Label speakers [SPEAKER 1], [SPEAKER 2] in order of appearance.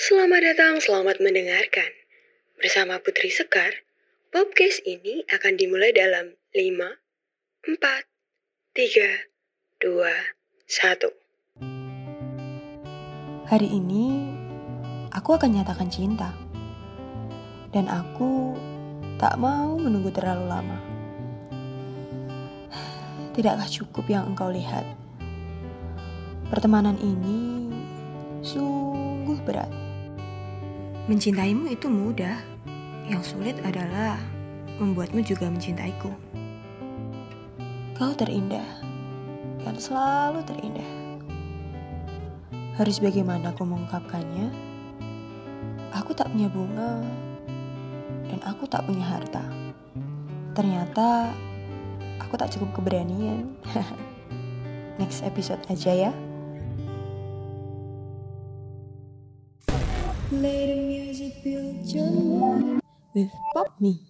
[SPEAKER 1] Selamat datang, selamat mendengarkan. Bersama Putri Sekar, podcast ini akan dimulai dalam 5, 4, 3, 2, 1.
[SPEAKER 2] Hari ini aku akan nyatakan cinta. Dan aku tak mau menunggu terlalu lama. Tidakkah cukup yang engkau lihat? Pertemanan ini sungguh berat. Mencintaimu itu mudah. Yang sulit adalah membuatmu juga mencintaiku. Kau terindah dan selalu terindah. Harus bagaimana aku mengungkapkannya? Aku tak punya bunga dan aku tak punya harta. Ternyata aku tak cukup keberanian. Next episode aja ya. Let the music build your mood with Pop Me.